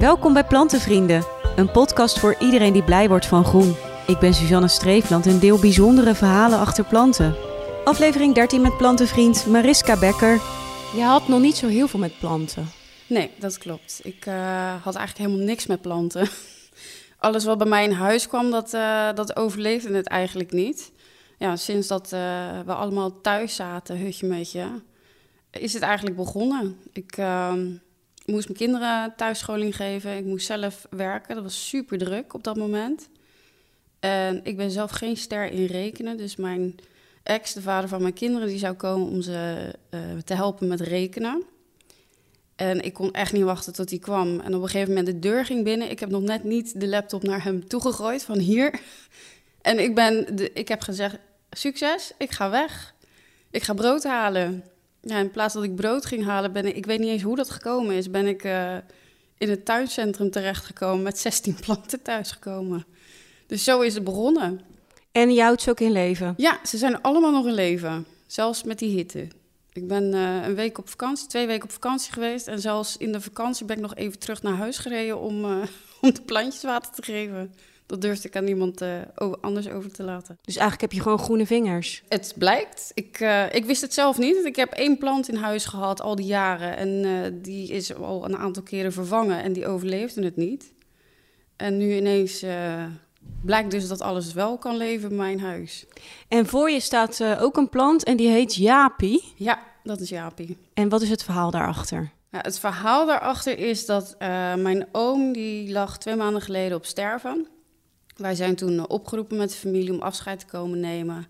Welkom bij Plantenvrienden, een podcast voor iedereen die blij wordt van groen. Ik ben Suzanne Streefland en deel bijzondere verhalen achter planten. Aflevering 13 met plantenvriend Mariska Becker. Je had nog niet zo heel veel met planten. Nee, dat klopt. Ik uh, had eigenlijk helemaal niks met planten. Alles wat bij mij in huis kwam, dat, uh, dat overleefde het eigenlijk niet. Ja, sinds dat uh, we allemaal thuis zaten, hutje mutje, is het eigenlijk begonnen. Ik ehm, moest mijn kinderen thuisscholing geven. Ik moest zelf werken. Dat was super druk op dat moment. En ik ben zelf geen ster in rekenen. Dus mijn ex, de vader van mijn kinderen, die zou komen om ze uh, te helpen met rekenen. En ik kon echt niet wachten tot hij kwam. En op een gegeven moment de deur ging binnen. Ik heb nog net niet de laptop naar hem toegegooid van hier. En ik, ben de, ik heb gezegd, succes, ik ga weg. Ik ga brood halen. Ja, in plaats dat ik brood ging halen, ben ik, ik weet niet eens hoe dat gekomen is, ben ik uh, in het tuincentrum terechtgekomen met 16 planten thuisgekomen. Dus zo is het begonnen. En je houdt ze ook in leven? Ja, ze zijn allemaal nog in leven. Zelfs met die hitte. Ik ben uh, een week op vakantie, twee weken op vakantie geweest. En zelfs in de vakantie ben ik nog even terug naar huis gereden om, uh, om de plantjes water te geven. Dat durfde ik aan niemand uh, over, anders over te laten. Dus eigenlijk heb je gewoon groene vingers? Het blijkt. Ik, uh, ik wist het zelf niet. Ik heb één plant in huis gehad al die jaren. En uh, die is al een aantal keren vervangen en die overleefde het niet. En nu ineens blijkt dus dat alles wel kan leven in mijn huis. En voor je staat ook een plant en die heet Japi. Ja, dat is Japi. En wat is het verhaal daarachter? Ja, het verhaal daarachter is dat mijn oom, die lag twee maanden geleden op sterven. Wij zijn toen opgeroepen met de familie om afscheid te komen nemen.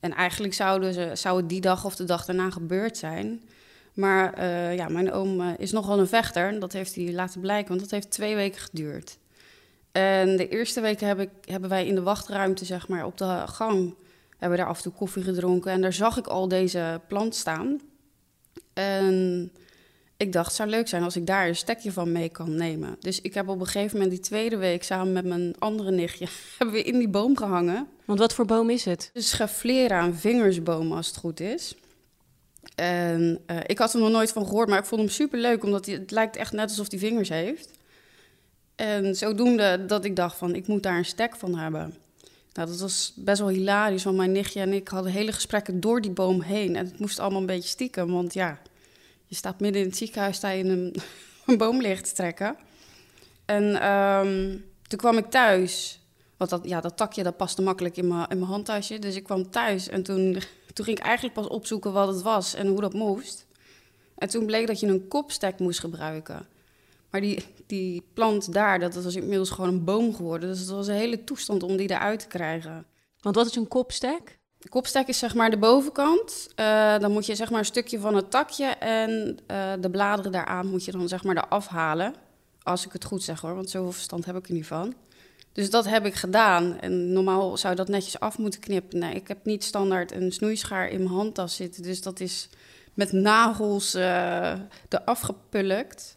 En eigenlijk zouden ze, zou het die dag of de dag daarna gebeurd zijn. Maar uh, ja, mijn oom uh, is nogal een vechter. Dat heeft hij laten blijken, want dat heeft twee weken geduurd. En de eerste weken ik, hebben wij in de wachtruimte, zeg maar, op de gang... hebben we daar af en toe koffie gedronken. En daar zag ik al deze plant staan. En ik dacht, het zou leuk zijn als ik daar een stekje van mee kan nemen. Dus ik heb op een gegeven moment die tweede week samen met mijn andere nichtje... hebben we in die boom gehangen. Want wat voor boom is het? Dus Schefflera, een vingersboom als het goed is. En uh, ik had er nog nooit van gehoord, maar ik vond hem super leuk... omdat hij, het lijkt echt net alsof hij vingers heeft. En zodoende dat ik dacht van, ik moet daar een stek van hebben. Nou, dat was best wel hilarisch, want mijn nichtje en ik hadden hele gesprekken door die boom heen. En het moest allemaal een beetje stiekem, want ja... Je staat midden in het ziekenhuis, sta je in een, een boom leeg te trekken. En um, toen kwam ik thuis. Want dat, ja, dat takje dat paste makkelijk in mijn, in mijn handtasje. Dus ik kwam thuis en toen, toen ging ik eigenlijk pas opzoeken wat het was en hoe dat moest. En toen bleek dat je een kopstek moest gebruiken. Maar die, die plant daar, dat was inmiddels gewoon een boom geworden. Dus het was een hele toestand om die eruit te krijgen. Want wat is een kopstek? De kopstek is zeg maar de bovenkant. Uh, dan moet je zeg maar een stukje van het takje en uh, de bladeren daaraan moet je dan zeg maar eraf halen. Als ik het goed zeg hoor, want zoveel verstand heb ik er niet van. Dus dat heb ik gedaan. En normaal zou dat netjes af moeten knippen. Nee, ik heb niet standaard een snoeischaar in mijn handtas zitten. Dus dat is met nagels uh, eraf gepulkt.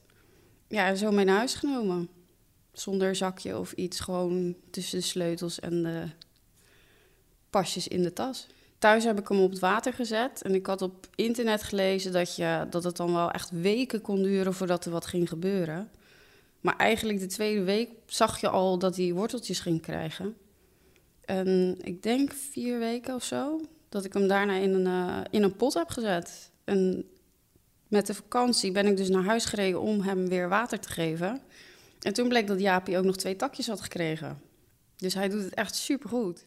Ja, en zo mee naar huis genomen. Zonder zakje of iets, gewoon tussen de sleutels en de in de tas. Thuis heb ik hem op het water gezet en ik had op internet gelezen dat, je, dat het dan wel echt weken kon duren voordat er wat ging gebeuren. Maar eigenlijk de tweede week zag je al dat hij worteltjes ging krijgen. En ik denk vier weken of zo, dat ik hem daarna in een, uh, in een pot heb gezet. En met de vakantie ben ik dus naar huis gereden om hem weer water te geven. En toen bleek dat Jaapie ook nog twee takjes had gekregen. Dus hij doet het echt supergoed.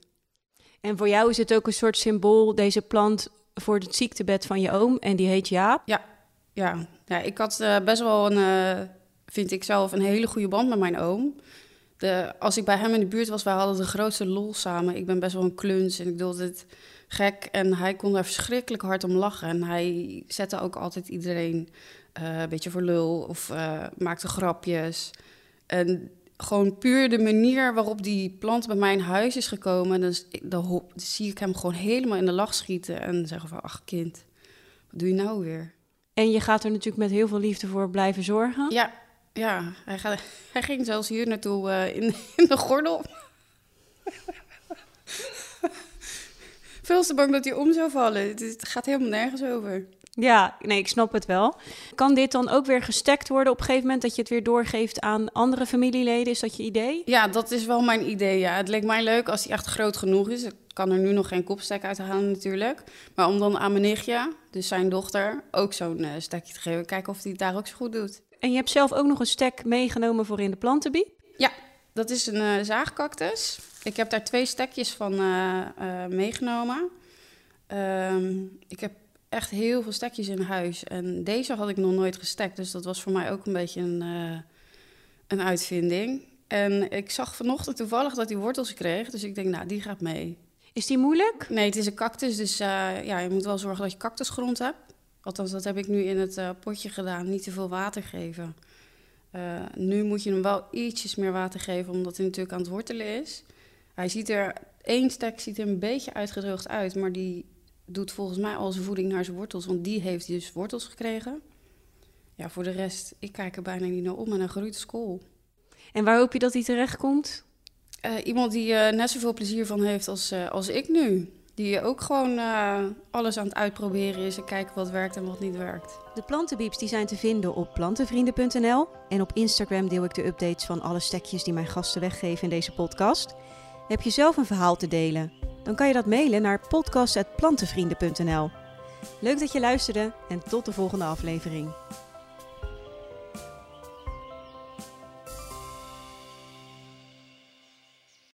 En voor jou is het ook een soort symbool, deze plant, voor het ziektebed van je oom. En die heet Jaap. Ja, ja. ik had uh, best wel een, uh, vind ik zelf, een hele goede band met mijn oom. De, als ik bij hem in de buurt was, wij hadden de grootste lol samen. Ik ben best wel een kluns en ik doe het gek. En hij kon daar verschrikkelijk hard om lachen. En hij zette ook altijd iedereen uh, een beetje voor lul of maakte grapjes. En gewoon puur de manier waarop die plant bij mijn huis is gekomen, dan, zie ik hem gewoon helemaal in de lach schieten en zeggen van, ach kind, wat doe je nou weer? En je gaat er natuurlijk met heel veel liefde voor blijven zorgen? Ja, ja. Hij, gaat, hij ging zelfs hier naartoe uh, in, in de gordel. Veel te bang dat hij om zou vallen. Het gaat helemaal nergens over. Ja, nee, ik snap het wel. Kan dit dan ook weer gestekt worden op een gegeven moment dat je het weer doorgeeft aan andere familieleden? Is dat je idee? Ja, dat is wel mijn idee. Ja. Het leek mij leuk als hij echt groot genoeg is. Ik kan er nu nog geen kopstek uit halen natuurlijk. Maar om dan aan mijn nichtje, dus zijn dochter, ook zo'n uh, stekje te geven. Kijken of hij het daar ook zo goed doet. En je hebt zelf ook nog een stek meegenomen voor in de plantenbie? Ja, dat is een uh, zaagcactus. Ik heb daar twee stekjes van uh, meegenomen. Ehm, ik heb echt heel veel stekjes in huis. En deze had ik nog nooit gestekt. Dus dat was voor mij ook een beetje een, uh, een uitvinding. En ik zag vanochtend toevallig dat hij wortels kreeg. Dus ik denk, nou, die gaat mee. Is die moeilijk? Nee, het is een cactus. Dus uh, ja, je moet wel zorgen dat je cactusgrond hebt. Althans, dat heb ik nu in het uh, potje gedaan. Niet te veel water geven. nu moet je hem wel ietsjes meer water geven, omdat hij natuurlijk aan het wortelen is. Hij ziet er, één stek ziet er een beetje uitgedroogd uit, maar die doet volgens mij al zijn voeding naar zijn wortels, want die heeft dus wortels gekregen. Ja, voor de rest, ik kijk er bijna niet naar om en een groeit school. En waar hoop je dat hij terechtkomt? Uh, iemand die uh, net zoveel plezier van heeft als, uh, als ik nu. Die ook gewoon alles aan het uitproberen is en kijken wat werkt en wat niet werkt. De plantenbieps die zijn te vinden op plantenvrienden.nl. En op Instagram deel ik de updates van alle stekjes die mijn gasten weggeven in deze podcast. Heb je zelf een verhaal te delen? Dan kan je dat mailen naar podcast.plantenvrienden.nl. Leuk dat je luisterde en tot de volgende aflevering.